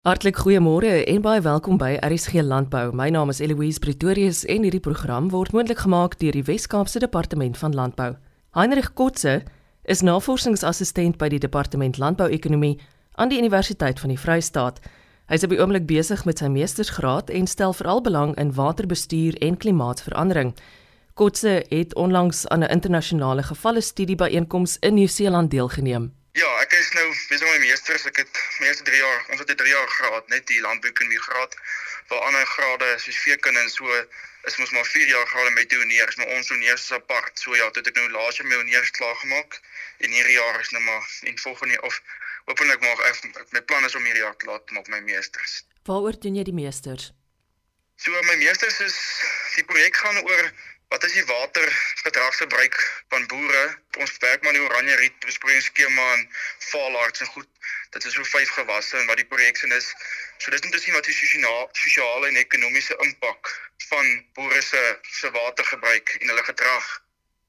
Hartlik goeiemôre en baie welkom by RSG Landbou. My naam is Eloise Pretorius en hierdie program word moontlik gemaak deur die Wes-Kaapse Departement van Landbou. Heinrich Kotse is navorsingsassistent by die Departement Landbou-ekonomie aan die Universiteit van die Vrystaat. Hy is op die oomblik besig met sy meestersgraad en stel veral belang in waterbestuur en klimaatsverandering. Kotse het onlangs aan 'n internasionale gevalle studie byeenkoms in Nieu-Seeland deelgeneem. Ja, ek is nou besig met my meesters. Ek het my eerste 3 jaar, ons het 'n 3 jaar graad, net die landbouekonomie graad. Waar ander grade soos veekunde en so is mos maar 4 jaar grade met pioneers, maar ons pioneers is apart. So ja, dit het ek nou laas jaar my pioneers klaar gemaak en hierdie jaar is nou maar in volgende of hopelik maar ek, ek my plan is om hierdie jaar klaar te maak met my meesters. Waaroor doen jy die meesters? So my meesters is die projek gaan oor Wat is die watergedragsgebruik van boere? Ons werk maar in oranje riet besproeiingsskema en falarts en goed. Dit is so vyf gewasse en wat die projek se is. So dis net te sien wat die sosiale en ekonomiese impak van boere se se watergebruik en hulle gedrag.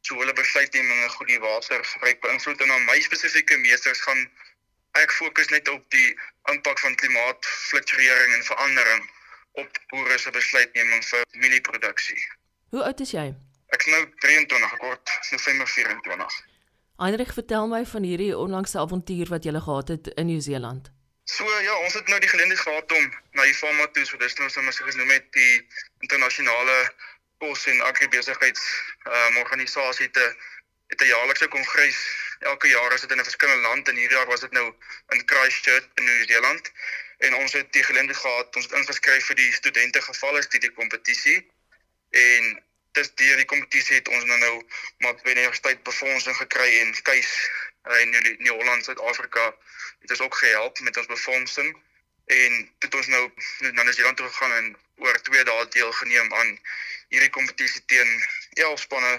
So hulle besluitneming en goed die watergebruik beïnvloed en dan my spesifieke meesters gaan ek fokus net op die impak van klimaatsfluktuering en verandering op boere se besluitneming vir mielieproduksie. Hoe oud is jy? Ek is nou 23, ek word November 24. Heinrich, vertel my van hierdie onlangse avontuur wat jy gehad het in Nieu-Seeland. So ja, ons het nou die geleentheid gehad om na IFAMA toe, so dis nou sommer so genoem met die internasionale kos en agribesigheids um, organisasie te het 'n jaarlikse kongres. Elke jaar is dit in 'n verskillende land en hierdie jaar was dit nou in Christchurch in Nieu-Seeland en ons het die geleentheid gehad, ons het ingeskryf vir die studente gevalle studie kompetisie en dis deur die kompetisie het ons nou nou maar by die universiteit befondsing gekry en keus uh, in die New Holland Suid-Afrika het ons ook gehelp met ons befondsing. En dit ons nou na New Zealand toe gegaan en oor 2 dae deelgeneem aan hierdie kompetisie teen 11 spanne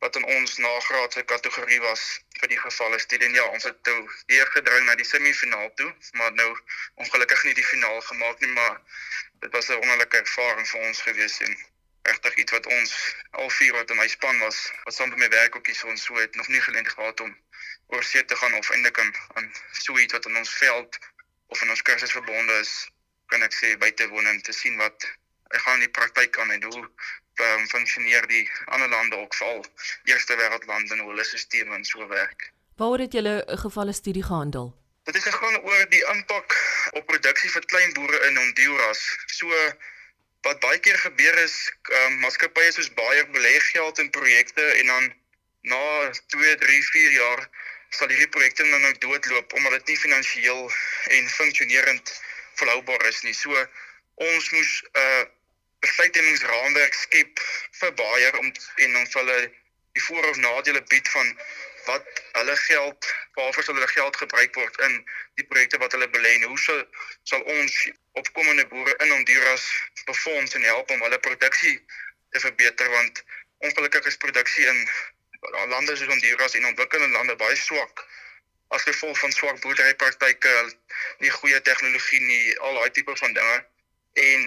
wat in ons nagraadse kategorie was vir die gevalle studie ja ons het toe weer gedring na die semifinaal toe maar nou ongelukkig nie die finaal gemaak nie maar dit was 'n wonderlike ervaring vir ons gewees en regtig iets wat ons al vier wat in my span was wat saam met my werk ook hier ons so het nog nie geleentheid gehad om oor see te gaan of eintlik aan aan so iets wat in ons veld of in ons kursus verbonde is kan ek sê by te woon en te sien wat ek gaan in die praktyk aan en hoe um, funksioneer die ander lande ook val eerste wêreldlande en hoe hulle stelsels en so werk. Waaroor het julle 'n gevalle studie gehandel? Dit het gegaan oor die impak op produksie vir klein boere in Honduras. So wat baie keer gebeur is, um, maatskappye soos baie belê geld in projekte en dan na 2, 3, 4 jaar sal hierdie projekte dan nou doodloop omdat dit nie finansiëel en funksionerend volhoubaar is nie. So ons moes 'n uh, besluitnemingsraamwerk skep vir baie om en ons hulle die voor- of nadele bied van wat hulle geld waarvoor sal hulle geld gebruik word in die projekte wat hulle belê en hoe sal, sal ons opkomende boere in Honduras befonds en help om hulle produksie te verbeter want ongelukkig is produksie in lande soos Honduras en ontwikkelde lande baie swak. As gevolg van swak boerderypraktyke, nie goeie tegnologie nie, al daai tipe van dinge. En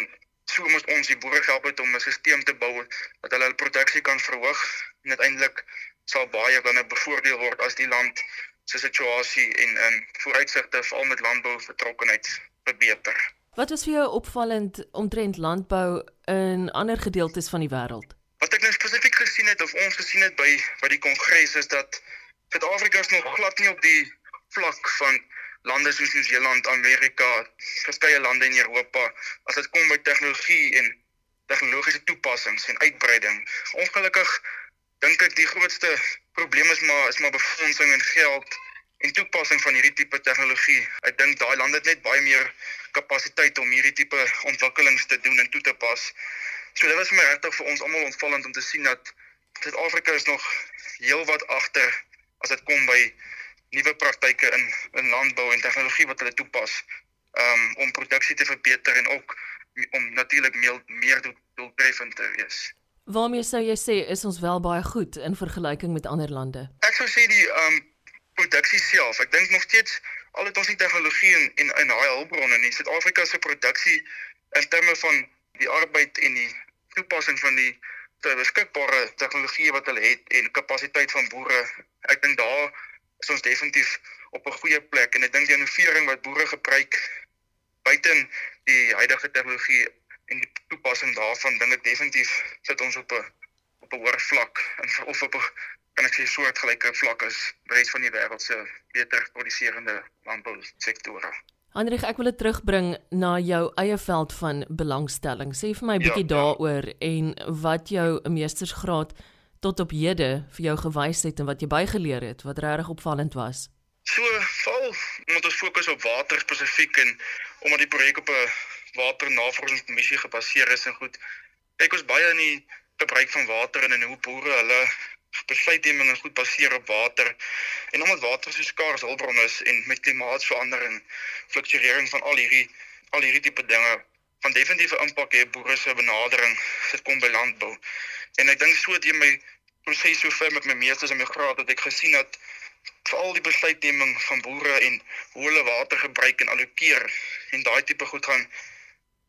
so moet ons die boere help om 'n stelsel te bou dat hulle hul produksie kan verhoog en uiteindelik sal baie dan bevoordeel word as die land se situasie en in um, vooruitsigte veral met landbou betrokkenheid verbeter. Wat is vir jou opvallend omtrent landbou in ander gedeeltes van die wêreld? Wat ek nou spesifiek gesien het of ons gesien het by by die kongres is dat Suid-Afrika is nog glad nie op die vlak van lande soos Nieu-Seeland, Amerika, verskeie lande in Europa as dit kom by tegnologie en tegnologiese toepassings en uitbreiding. Ongelukkig dink ek die grootste probleem is maar is maar befondsing en geld en toepassing van hierdie tipe tegnologie. Ek dink daai lande het net baie meer kapasiteit om hierdie tipe ontwikkelings te doen en toe te pas. So dit was vir my regtig vir ons almal ontvallend om te sien dat Suid-Afrika is nog heelwat agter as dit kom by nuwe praktyke in in landbou en tegnologie wat hulle toepas um, om produksie te verbeter en ook om natuurlik meer meer doeltreffend te wees. Waarmee sou jy sê is ons wel baie goed in vergelyking met ander lande? Ek sou sê die um produksie self. Ek dink nog steeds al het ons die tegnologie en en en daai hulpbronne in Suid-Afrika se produksie in terme van die arbeid en die toepassing van die beskikbare tegnologie wat hulle het en kapasiteit van boere. Ek dink daar is ons definitief op 'n goeie plek en ek dink die innovering wat boere gebruik buiten die huidige tegnologie en die toepassing daarvan dink ek definitief sit ons op 'n op 'n hoër vlak en of op 'n kan ek sê soortgelyke vlak as res van die wêreld se beter produserende landbousektore. Hendrik, ek wil dit terugbring na jou eie veld van belangstelling. Sê vir my 'n bietjie ja, daaroor ja. en wat jou 'n meestersgraad tot op hede vir jou gewys het en wat jy bygeleer het wat regtig opvallend was. So, val moet ons fokus op water spesifiek en omdat die projek op 'n waternavorsingsmissie gebaseer is en goed. Kyk ons baie in die gebruik van water en in hoe boere hulle besluitneming en goed baseer op water. En omdat water so skaars hulpbron is en met klimaatsverandering, fluktuering van al hierdie al hierdie tipe dinge van definitiewe impak hê boere se benadering sit kom by landbou. En ek dink so dat jy my proses so ver met my meesters en my graad dat ek gesien het veral die besluitneming van boere en hoe hulle water gebruik en allokeer en daai tipe goed gaan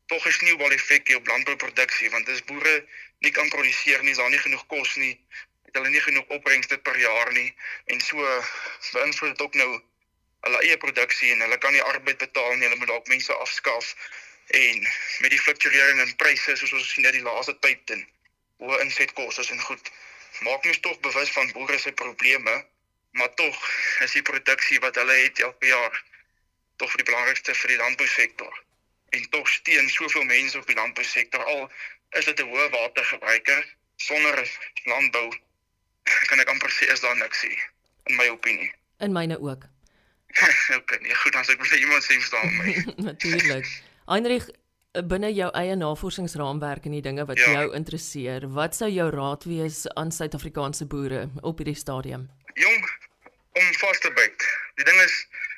tog 'n sneeubal effek op landbouproduksie want as boere nie kan produseer nie, is daar nie genoeg kos nie, het hulle nie genoeg opbrengs dit per jaar nie. En so beïnvloed dit ook nou hulle eie produksie en hulle kan nie arbeid betaal nie, hulle moet dalk mense afskaaf en met die fluktuering in pryse soos ons sien net die laaste tyd en hoë insetkoste en goed maak mens tog bewus van boere se probleme maar tog is die produksie wat hulle het elke jaar tog vir die belangrikste vir die landbousektor en tog steun soveel mense op die landbousektor al is dit 'n hoë watergebruiker sonder landbou kan ek amper sê is daar niks nie in my opinie. In myne ook. Okay nee goed dan sê ek vir iemand sê verstaan my. Natuurlik Heinrich binne jou eie navorsingsraamwerk en die dinge wat ja. jou interesseer wat sou jou raad wees aan Suid-Afrikaanse boere op hierdie stadium? Jong om vas te byt. Die ding is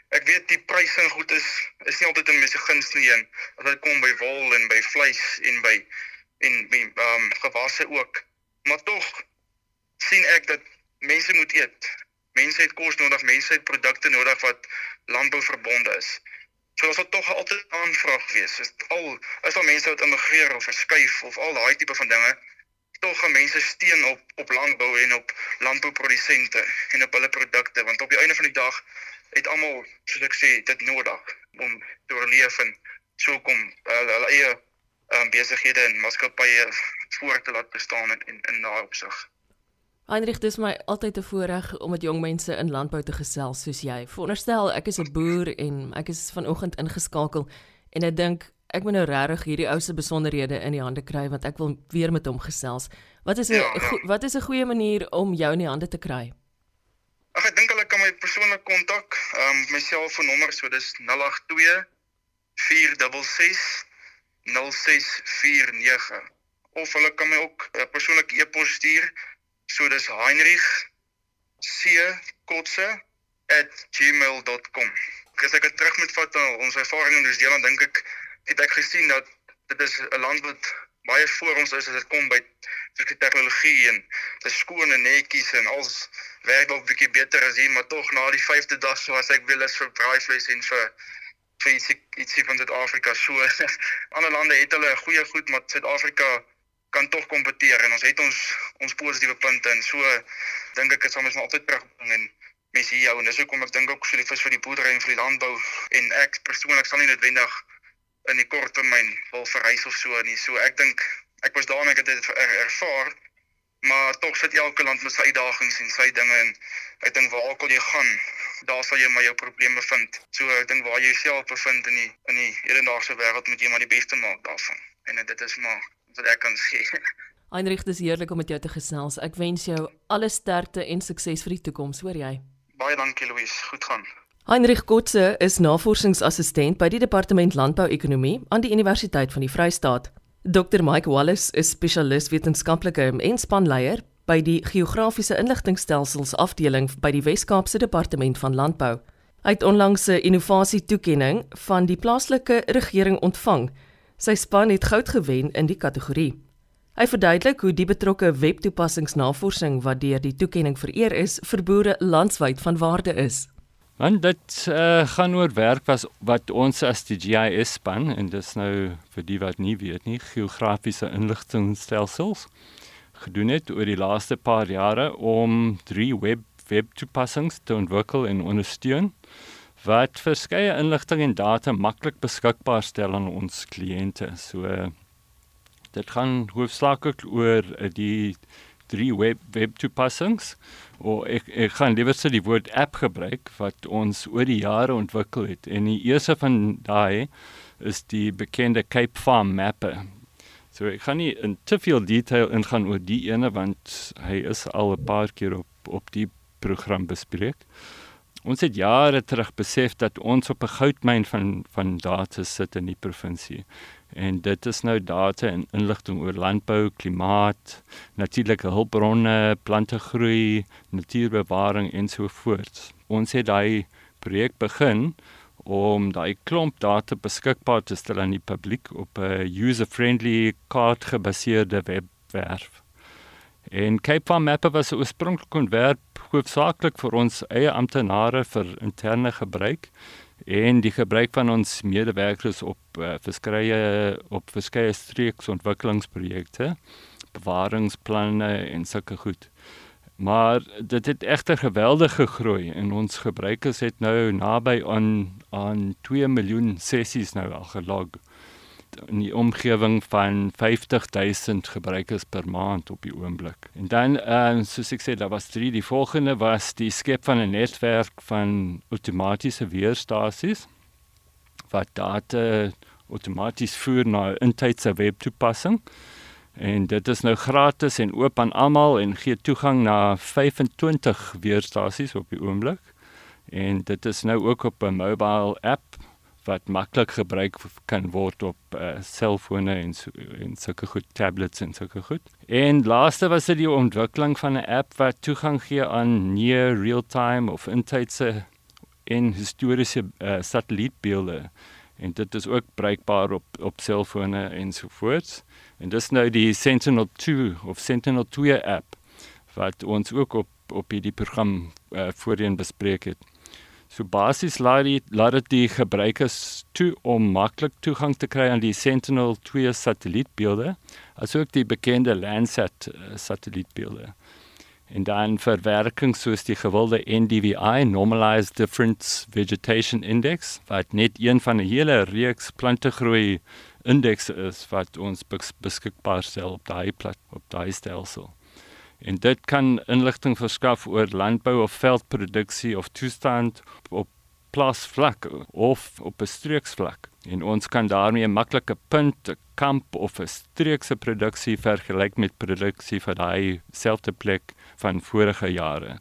ek weet die pryse en goed is is nie altyd in mense guns nie en as dit kom by wol en by vleis en by en by ehm um, gewasse ook. Maar tog sien ek dat mense moet eet. Mense het kos nodig mense het produkte nodig wat landbou verbonde is. So as dit tog altyd aanvraag wees. Is al is al mense wat immigreer of verskuif of al daai tipe van dinge tog gaan mense steun op op landbou en op landbouprodusente en op hulle produkte. Want op die einde van die dag het almal soos ek sê dit nodig om te oorleef en so kom uh, hulle eie um, besighede en maatskappye voort te laat bestaan in in, in daai opsig. Heinrich, dis my altyd 'n voorreg om met jong mense in landbou te gesels soos jy. Veronderstel ek is 'n boer en ek is vanoggend ingeskakel en ek dink ek moet nou regtig hierdie ou se besonderhede in die hande kry want ek wil weer met hom gesels. Wat is 'n ja, ja. wat is 'n goeie manier om jou in die hande te kry? Ag ek dink hulle my persoonlik kontak. Ehm um, my selfoonnommer so dis 082 466 0649 of hulle kan my ook 'n uh, persoonlike e-pos stuur. So dis Heinrich C kotse@gmail.com. As ek dit terug moet vat na ons ervaring in Nieu-Seeland dink ek het ek gesien dat dit is 'n land wat baie voor ons is as dit kom by sulke tegnologie en dit is skoon en netjies en alles werk dalk bietjie beter as hier, maar tog na die 5de dag so as ek wil is vir braaivleis en vir vir ietsie, van Suid-Afrika so. Ander lande het hulle goeie goed, maar Suid-Afrika kan tog kompeteer en ons het ons ons positiewe punte en so dink ek sal ons altyd terugbring en mense hier hou en dis hoekom ek dink ook vir die vis vir die boerdery en vir die landbou en ek persoonlik sal nie noodwendig in die kort termyn wil verhuis of so nie. So ek dink ek was daarmee ek het dit er, ervaar maar tog sit elke land met sy uitdagings en sy dinge en ek dink waar ook al jy gaan daar sal jy maar jou probleme vind. So ek dink waar jy jouself bevind in die in die hedendaagse wêreld moet jy maar die beste maak daarvan. En dit is maar wat ek kan sê. Heinrich, dis heerlik om met jou te gesels. Ek wens jou alle sterkte en sukses vir die toekoms, hoor jy? Baie dankie Louise, goed gaan. Heinrich Kotze is navorsingsassistent by die Departement Landbou-ekonomie aan die Universiteit van die Vrystaat. Dr Mike Wallace is spesialis wetenskaplike en spanleier by die geografiese inligtingstelsels afdeling by die Wes-Kaapse Departement van Landbou. Hy het onlangs 'n innovasie toekenning van die plaaslike regering ontvang. Sy span het goud gewen in die kategorie. Hy verduidelik hoe die betrokke webtoepassingsnavorsing wat deur die toekenning vereer is vir boere landwyd van waarde is. Want dit uh, gaan oor werk was wat ons as die GIS span en dis nou vir die wat nie weet nie geografiese inligtingstelsels gedoen het oor die laaste paar jare om drie web web toepassings te ontwikkel en ondersteun wat verskeie inligting en data maklik beskikbaar stel aan ons kliënte. So dit gaan hoofsaaklik oor uh, die drie web web toepassings. O ek ek gaan liewer sê die woord app gebruik wat ons oor die jare ontwikkel het. En die eerste van daai is die bekende Cape Farm Mapper. So ek gaan nie in te veel detail ingaan oor die ene want hy is al 'n paar keer op op die program bespreek. Ons het jare terug besef dat ons op 'n goudmyn van van data sit in die provinsie. En dit is nou data en inligting oor landbou, klimaat, natuurlike hulpbronne, plantegroei, natuurbewaring en so voort. Ons het daai projek begin om daai klomp data beskikbaar te stel aan die publiek op 'n user-friendly kaartgebaseerde webwerf. En Cape Farm Mapper was oorspronklik ontwerp hoofsaaklik vir ons eie amptenare vir interne gebruik en die gebruik van ons medewerkers op uh, verskeie op verskeie streeksontwikkelingsprojekte, bewaringsplanne en sulke goed. Maar dit het egter geweldig gegroei en ons gebruikers het nou naby aan aan 2 miljoen sessies nou al gelog in die omgewing van 50000 gebruikers per maand op die oomblik. En dan uh, soos ek sê, daar was drie. Die volgende was die skep van 'n netwerk van outomatiese weerstasies wat data outomaties voer na 'n intydse webtoepassing. En dit is nou gratis en oop aan almal en gee toegang na 25 weerstasies op die oomblik. En dit is nou ook op 'n mobile app wat maklik gebruik kan word op uh, selfone en so, en sulke goed tablets en sulke goed. En laaste was dit die ontwikkeling van 'n app wat toegang gee aan near real-time of intydse en historiese uh, satellietbeelde. En dit is ook bruikbaar op op selfone en so voort. En dis nou die Sentinel-2 of Sentinel-2 app wat ons ook op op hierdie program uh, voorheen bespreek het. So basies laat dit laat dit die gebruikers toe om maklik toegang te kry aan die Sentinel-2 satellietbeelde, asook die bekende Landsat uh, satellietbeelde. En dan verwerking soos die gewilde NDVI, Normalized Difference Vegetation Index, wat net een van 'n hele reeks plantegroei indeks is wat ons beskikbaar stel op daai plat op daai stelsel. En dit kan inligting verskaf oor landbou of veldproduksie of toestand op plaasvlak of op 'n streeksvlak. En ons kan daarmee 'n maklike punt, 'n kamp of 'n streekse produksie vergelyk met produksie vir daai selfde plek van vorige jare.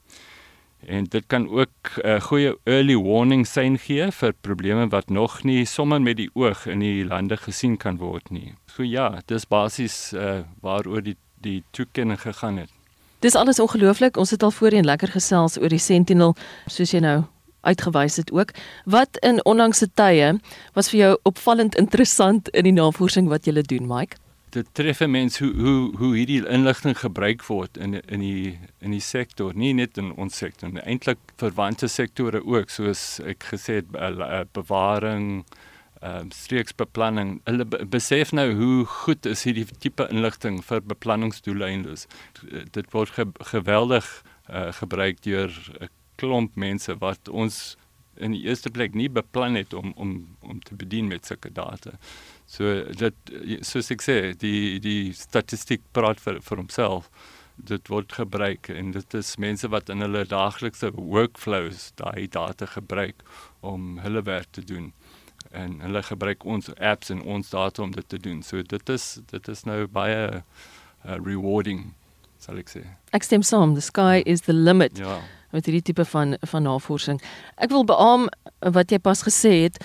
En dit kan ook 'n uh, goeie early warning sein gee vir probleme wat nog nie sommer met die oog in die lande gesien kan word nie. So ja, dis basies uh, waaroor die die toekenning gegaan het. Dis alles ongelooflik. Ons het al voorheen lekker gesels oor die Sentinel, soos jy nou uitgewys het ook. Wat in onlangse tye was vir jou opvallend interessant in die navorsing wat jy doen, Mike? dit tref mense hoe hoe hoe hierdie inligting gebruik word in in die in die sektor, nie net in ons sektor eintlik verwante sektore ook, soos ek gesê het bewaring, ehm um, streeksbeplanning. Hulle besef nou hoe goed is hierdie tipe inligting vir beplanningsdoeleindes. Dit word ge, geweldig uh, gebruik deur 'n klomp mense wat ons in die eerste plek nie beplan het om om om te bedien met sulke data. So dit soos ek sê, die die statistiek praat vir vir homself. Dit word gebruik en dit is mense wat in hulle daaglikse workflows daai data gebruik om hulle werk te doen. En hulle gebruik ons apps en ons data om dit te doen. So dit is dit is nou baie uh, rewarding sal ek sê. Ek stem saam, the sky is the limit. Ja. Met hierdie tipe van van navorsing. Ek wil beamoen wat jy pas gesê het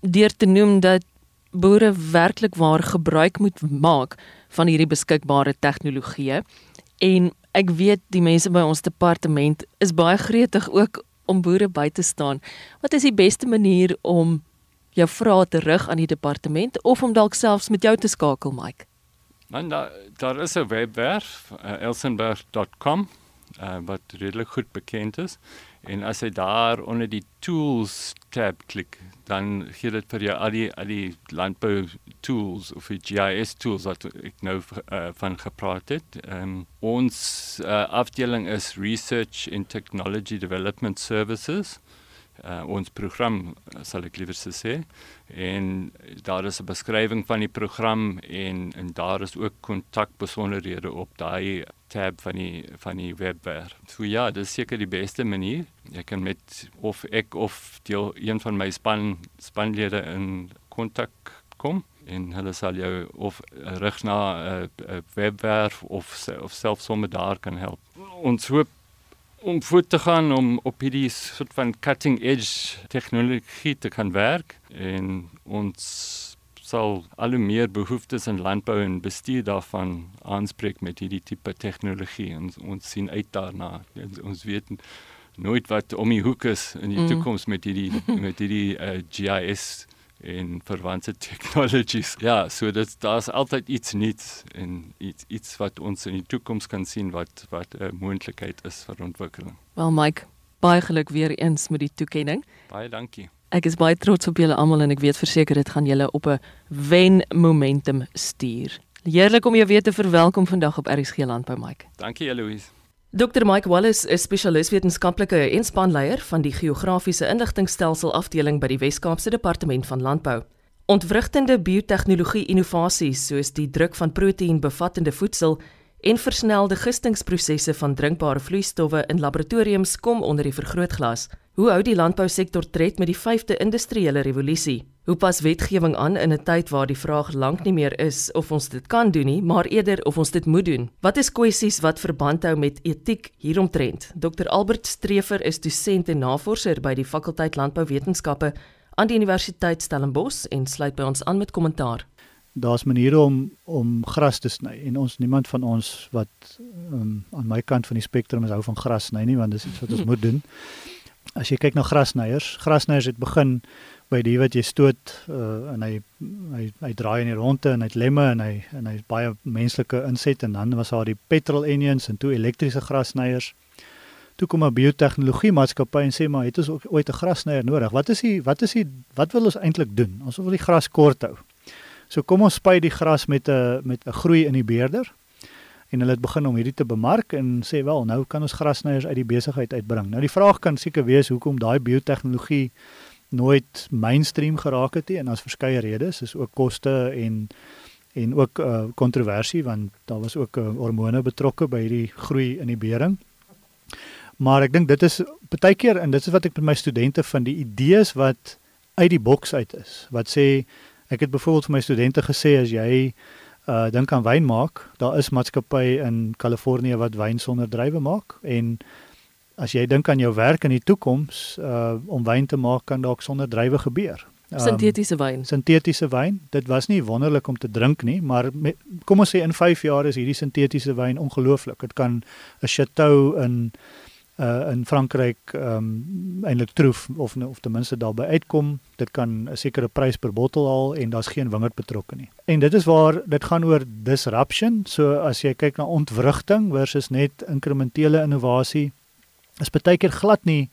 deur te noem dat boere werklik waar gebruik moet maak van hierdie beskikbare tegnologieë en ek weet die mense by ons departement is baie gretig ook om boere by te staan. Wat is die beste manier om jou vrae te rig aan die departement of om dalk selfs met jou te skakel, Mike? Man, daar daar is 'n webwerf, uh, elsenberg.com, uh, wat redelik goed bekend is. En as jy daar onder die tools tab klik, dan gee dit vir jou al die al die landbou tools of die GIS tools wat ek nou uh, van gepraat het. Um, ons uh, afdeling is Research and Technology Development Services uh, ons program sal ek liewer sê en daar is 'n beskrywing van die program en en daar is ook kontakbesonderhede op daai tab van die van die webwerf. So ja, dit is seker die beste manier. Ek kan met of ek of deel een van my span spanlede in kontak kom en hulle sal jou of rig na 'n uh, uh, webwerf of of selfs sommer daar kan help. Ons hoop om voort te gaan om op hierdie soort van cutting edge tegnologie te kan werk. En ons sal al hoe meer behoeftes in landbou en bestuur daarvan aanspreek met hierdie tipe tegnologie en ons sien uit daarna. Ons weet nooit wat om die hoek is in die mm. toekoms met hierdie met hierdie uh, GIS en verwante technologies. Ja, so dit daar's altyd iets nuuts en iets iets wat ons in die toekoms kan sien wat wat 'n uh, moontlikheid is vir ontwikkeling. Wel Mike, baie geluk weer eens met die toekenning. Baie dankie. Ek is baie trots op julle almal en ek weet verseker dit gaan julle op 'n wen momentum stuur. Heerlik om jou weer te verwelkom vandag op RSG Landbou Mike. Dankie Eloise. Dr Mike Wallace is spesialis wetenskaplike en spanleier van die geografiese inligtingstelsel afdeling by die Wes-Kaapse Departement van Landbou. Ontwrigtende biotehnologie innovasies soos die druk van proteïen bevattende voedsel en versnelde gistingsprosesse van drinkbare vloeistowwe in laboratoriums kom onder die vergrootglas. Hoe hou die landbousektor tred met die 5de industriële revolusie? Hoe pas wetgewing aan in 'n tyd waar die vraag lank nie meer is of ons dit kan doen nie, maar eerder of ons dit moet doen? Wat is kwessies wat verband hou met etiek hieromtrent? Dr Albert Strever is dosent en navorser by die fakulteit Landbouwetenskappe aan die Universiteit Stellenbosch en sluit by ons aan met kommentaar. Daar's maniere om om gras te sny en ons niemand van ons wat um, aan my kant van die spektrum is hou van gras sny nie want dis iets wat ons moet doen as jy kyk na grasnyers, grasnyers het begin by die wat jy stoot uh, en hy hy hy draai in die ronde en hy het lemme en hy en hy's baie menslike inset en dan was daar die petrol engines en toe elektriese grasnyers. Toe kom 'n biotehnologie maatskappy en sê maar het ons ooit 'n grasnyer nodig? Wat is die wat is die wat wil ons eintlik doen? Ons wil die gras kort hou. So kom ons spuit die gras met 'n met 'n groei in die beerder en hulle het begin om hierdie te bemark en sê wel nou kan ons grasnyers uit die besigheid uitbring. Nou die vraag kan seker wees hoekom daai biotehnologie nooit mainstream geraak het nie en daar's verskeie redes, is ook koste en en ook uh kontroversie want daar was ook uh, hormone betrokke by hierdie groei in die bering. Maar ek dink dit is baie keer en dit is wat ek met my studente van die idees wat uit die boks uit is. Wat sê ek het byvoorbeeld vir my studente gesê as jy uh dink aan wyn maak. Daar is maatskappye in Kalifornië wat wyn sonder druiwe maak en as jy dink aan jou werk in die toekoms uh om wyn te maak kan dalk sonder druiwe gebeur. Um, sintetiese wyn. Sintetiese wyn. Dit was nie wonderlik om te drink nie, maar met, kom ons sê in 5 jaar is hierdie sintetiese wyn ongelooflik. Dit kan 'n chateau in uh in Frankryk um, eintlik troef of of ten minste daarby uitkom. Dit kan 'n sekere prys per bottel haal en daar's geen wingerd betrokke nie. En dit is waar dit gaan oor disruption. So as jy kyk na ontwrigting versus net inkrementele innovasie, is baie keer glad nie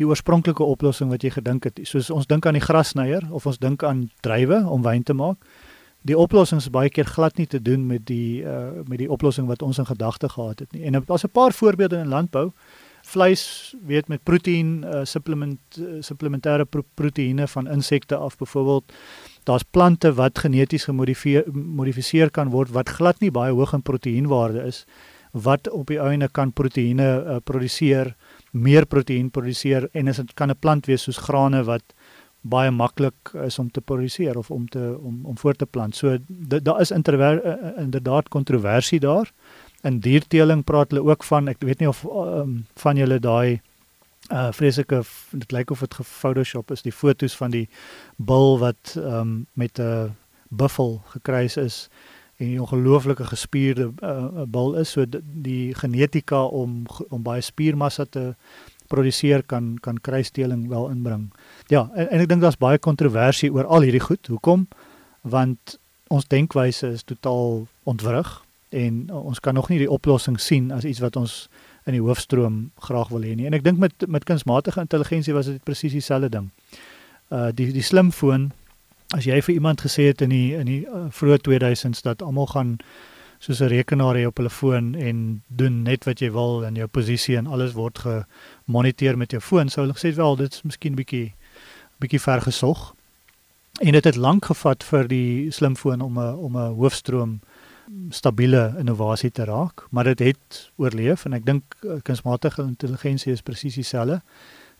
die oorspronklike oplossing wat jy gedink het. Soos ons dink aan die grasnyer of ons dink aan druiwe om wyn te maak. Die oplossing is baie keer glad nie te doen met die uh met die oplossing wat ons in gedagte gehad het nie. En daar's 'n paar voorbeelde in landbou vleis weet met proteïen uh, supplement uh, supplementêre pro proteïene van insekte af byvoorbeeld daar's plante wat geneties gemodifiseer kan word wat glad nie baie hoog in proteïenwaarde is wat op die einde kan proteïene uh, produseer meer proteïen produseer en is dit kan 'n plant wees soos grane wat baie maklik is om te produseer of om te om om voort te plant. So daar is inderdaad kontroversie daar in dierteeling praat hulle ook van ek weet nie of um, van julle daai uh vreeslike dit lyk of dit gefotoshop is die fotos van die bil wat um met 'n buffel gekruis is en 'n ongelooflike gespierde uh, bil is so die genetika om om baie spiermassa te produseer kan kan kruisteeling wel inbring. Ja, en, en ek dink daar's baie kontroversie oor al hierdie goed. Hoekom? Want ons denkwyse is totaal ontwrig en ons kan nog nie die oplossing sien as iets wat ons in die hoofstroom graag wil hê nie. En ek dink met met kunsmatige intelligensie was dit presies dieselfde ding. Uh die die slimfoon as jy vir iemand gesê het in die in die uh, vroeë 2000s dat almal gaan soos 'n rekenaar hier op hulle foon en doen net wat jy wil en jou posisie en alles word gemoniteer met jou foon. Sou hulle gesê wel dit is miskien bietjie bietjie ver gesog. En dit het lank gevat vir die slimfoon om 'n om 'n hoofstroom stabiele innovasie te raak, maar dit het oorleef en ek dink eh, kunsmatige intelligensie is presies dieselfde.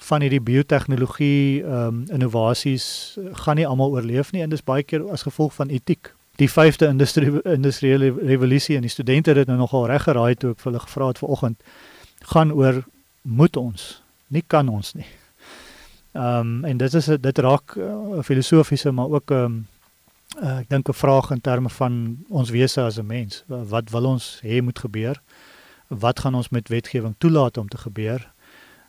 Van hierdie biotehnologie ehm um, innovasies gaan nie almal oorleef nie en dis baie keer as gevolg van etiek. Die 5de industrie industriële revolusie en die studente het dit nou nogal reg geraai toe ek vir hulle gevra het vanoggend gaan oor moet ons, nie kan ons nie. Ehm um, en dit is dit raak 'n uh, filosofiese maar ook 'n um, ehm, uh, ek dink 'n vraag in terme van ons wese as 'n mens. Wat wil ons hê moet gebeur? Wat gaan ons met wetgewing toelaat om te gebeur?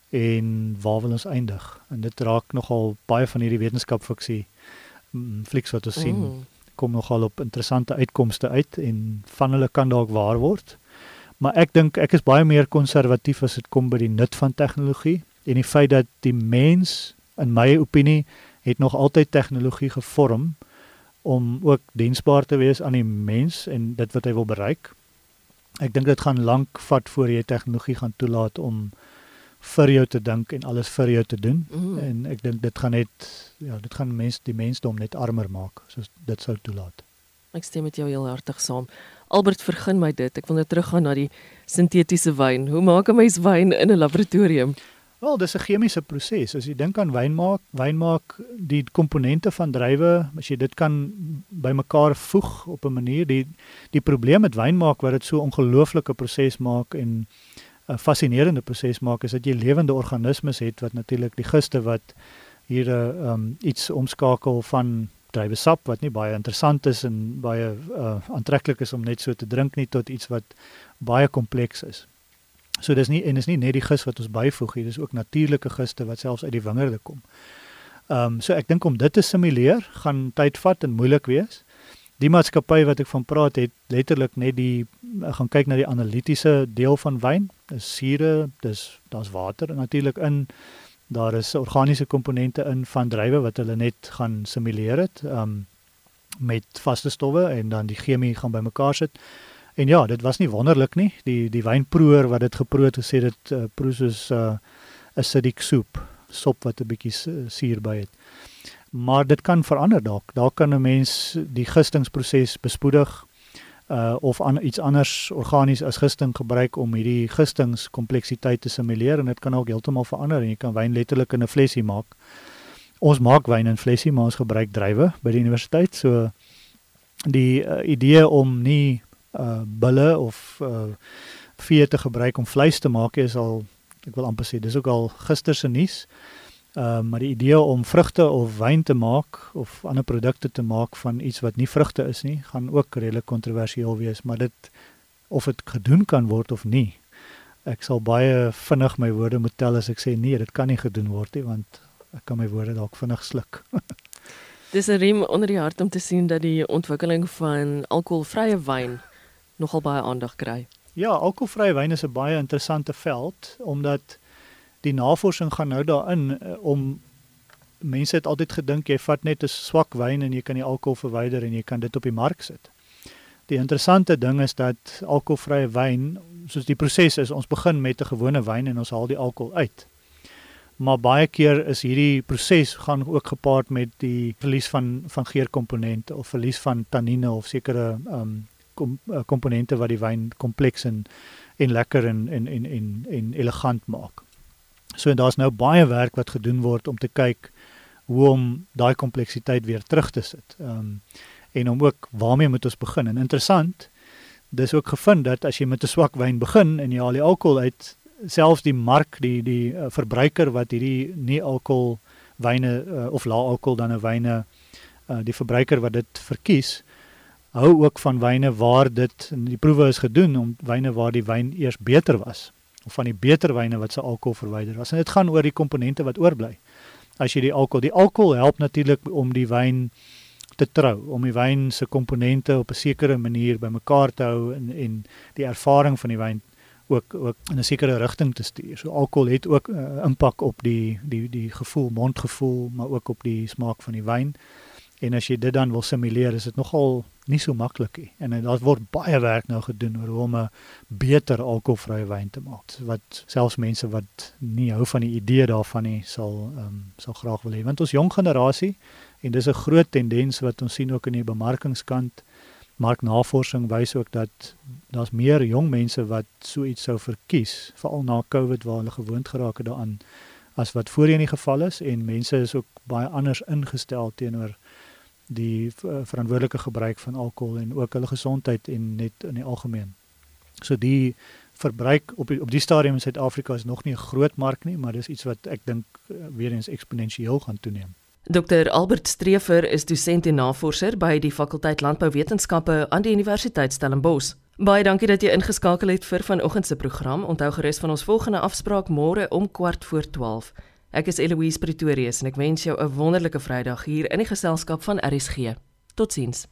En waar wil ons eindig? En dit raak nogal baie van hierdie wetenskapfiksie mm, flieks wat ons sien mm. kom nogal op interessante uitkomste uit en van hulle kan dalk waar word. Maar ek dink ek is baie meer konservatief as dit kom by die nut van tegnologie en die feit dat die mens in my opinie het nog altyd tegnologie gevorm om ook diensbaar te wees aan die mens en dit wat hy wil bereik. Ek dink dit gaan lank vat voor jy tegnologie gaan toelaat om vir jou te dink en alles vir jou te doen mm. en ek dink dit gaan net ja, dit gaan mens die mensdom net armer maak soos dit sou toelaat. Ek stem met jou heel hartig saam. Albert vergun my dit. Ek wil nou teruggaan na die sintetiese wyn. Hoe maak 'n mens wyn in 'n laboratorium? Wel, dis 'n chemiese proses. As jy dink aan wyn maak, wyn maak die komponente van druiwe, as jy dit kan bymekaar voeg op 'n manier, die die probleem met wyn maak wat dit so ongelooflike proses maak en 'n fascinerende proses maak is dat jy lewende organismes het wat natuurlik die giste wat hier 'n uh, um, iets omskakel van druiwesap wat nie baie interessant is en baie uh, aantreklik is om net so te drink nie tot iets wat baie kompleks is. So dis nie en dis nie net die gis wat ons byvoeg hier, dis ook natuurlike giste wat selfs uit die wingerde kom. Ehm um, so ek dink om dit te simuleer gaan tyd vat en moeilik wees. Die maatskappy wat ek van praat het letterlik net die gaan kyk na die analitiese deel van wyn. Dis sure, dis daar's water natuurlik in. Daar is organiese komponente in van druiwe wat hulle net gaan simuleer het. Ehm um, met vaste stowwe en dan die chemie gaan bymekaar sit. En ja, dit was nie wonderlik nie. Die die wynproeër wat dit geproe het gesê dit uh, proe soos 'n uh, acidic soup, sop wat 'n bietjie suur by het. Maar dit kan verander dalk. Daar kan 'n mens die gistingsproses bespoedig uh of aan iets anders organies as gisting gebruik om hierdie gistingskompleksiteit te simuleer en dit kan ook heeltemal verander en jy kan wyn letterlik in 'n flesie maak. Ons maak wyn in flesie, maar ons gebruik druiwe by die universiteit. So die uh, idee om nie uh bulle of uh vee te gebruik om vleis te maak is al ek wil amper sê dis ook al gister se nuus. Uh maar die idee om vrugte of wyn te maak of ander produkte te maak van iets wat nie vrugte is nie, gaan ook redelik kontroversieel wees, maar dit of dit gedoen kan word of nie. Ek sal baie vinnig my woorde moet tel as ek sê nee, dit kan nie gedoen word nie want ek kan my woorde dalk vinnig sluk. Dis 'n riem onder die hart om te sien dat die ontwikkeling van alkoholvrye wyn nogal baie aandag kry. Ja, alkoholvrye wyn is 'n baie interessante veld omdat die navorsing gaan nou daarin uh, om mense het altyd gedink jy vat net 'n swak wyn en jy kan die alkohol verwyder en jy kan dit op die mark sit. Die interessante ding is dat alkoholvrye wyn, soos die proses is, ons begin met 'n gewone wyn en ons haal die alkohol uit. Maar baie keer is hierdie proses gaan ook gepaard met die verlies van van geurkomponente of verlies van tannine of sekere ehm um, kom, uh, komponente wat die wyn kompleks en en lekker en en en en, en elegant maak. So daar's nou baie werk wat gedoen word om te kyk hoe om daai kompleksiteit weer terug te sit. Ehm um, en om ook waarmee moet ons begin? En interessant, dis ook gevind dat as jy met 'n swak wyn begin en jy haal die alkohol uit, selfs die mark, die die uh, verbruiker wat hierdie nie alkohol wyne uh, of lae alkohol dan 'n wyne uh, die verbruiker wat dit verkies, hou ook van wyne waar dit in die proewe is gedoen om wyne waar die wyn eers beter was of van die beter wyne wat se alkohol verwyder was. En dit gaan oor die komponente wat oorbly. As jy die alkohol, die alkohol help natuurlik om die wyn te trou, om die wyn se komponente op 'n sekere manier bymekaar te hou en en die ervaring van die wyn ook ook in 'n sekere rigting te stuur. So alkohol het ook 'n uh, impak op die die die gevoel, mondgevoel, maar ook op die smaak van die wyn En as jy dit dan wil simuleer, is dit nogal nie so maklik nie. En daar word baie werk nou gedoen oor hoe om 'n beter alkoholvrye wyn te maak. Wat selfs mense wat nie hou van die idee daarvan nie, sal ehm um, sal graag wil hê. Want ons jong generasie en dis 'n groot tendens wat ons sien ook in die bemarkingskant. Marknavorsing wys ook dat daar's meer jong mense wat so iets sou verkies, veral na Covid waar hulle gewoond geraak het daaraan as wat voorheen die geval is en mense is ook baie anders ingestel teenoor die verantwoordelike gebruik van alkohol en ook hulle gesondheid en net in die algemeen. So die verbruik op die, op die stadium in Suid-Afrika is nog nie 'n groot mark nie, maar dis iets wat ek dink eh, weer eens eksponensieel gaan toeneem. Dr Albert Streefer is dosent en navorser by die fakulteit Landbouwetenskappe aan die Universiteit Stellenbosch. Baie dankie dat jy ingeskakel het vir vanoggend se program. Onthou gerus van ons volgende afspraak môre om kwart voor 12. Ek is Eloise Pretorius en ek wens jou 'n wonderlike Vrydag hier in die geselskap van RSG. Totsiens.